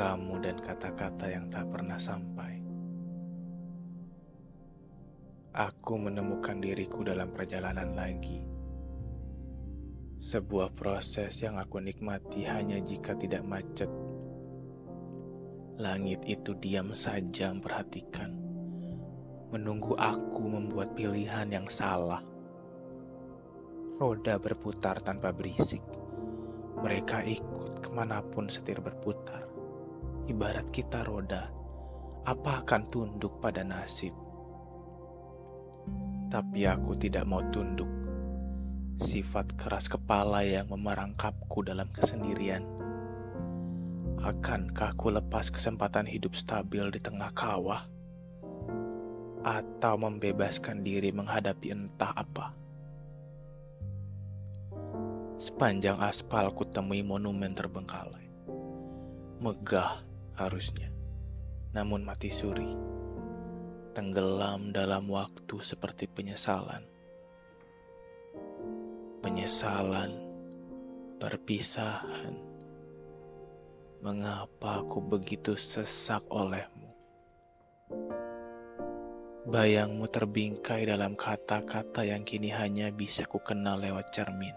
kamu dan kata-kata yang tak pernah sampai. Aku menemukan diriku dalam perjalanan lagi. Sebuah proses yang aku nikmati hanya jika tidak macet. Langit itu diam saja memperhatikan, menunggu aku membuat pilihan yang salah. Roda berputar tanpa berisik. Mereka ikut ke mana pun setir berputar ibarat kita roda, apa akan tunduk pada nasib? Tapi aku tidak mau tunduk. Sifat keras kepala yang memerangkapku dalam kesendirian. Akankah aku lepas kesempatan hidup stabil di tengah kawah? Atau membebaskan diri menghadapi entah apa? Sepanjang aspal ku temui monumen terbengkalai. Megah harusnya, namun mati suri, tenggelam dalam waktu seperti penyesalan. Penyesalan, perpisahan. Mengapa aku begitu sesak olehmu? Bayangmu terbingkai dalam kata-kata yang kini hanya bisa ku kenal lewat cermin.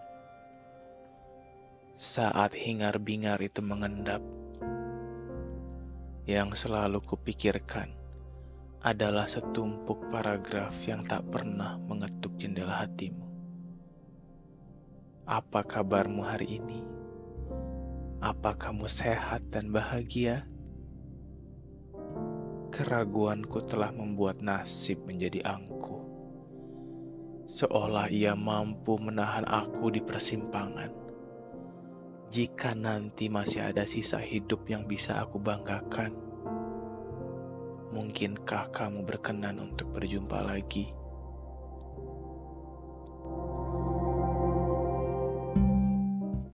Saat hingar-bingar itu mengendap, yang selalu kupikirkan adalah setumpuk paragraf yang tak pernah mengetuk jendela hatimu. Apa kabarmu hari ini? Apa kamu sehat dan bahagia? Keraguanku telah membuat nasib menjadi angkuh. Seolah ia mampu menahan aku di persimpangan jika nanti masih ada sisa hidup yang bisa aku banggakan, mungkinkah kamu berkenan untuk berjumpa lagi?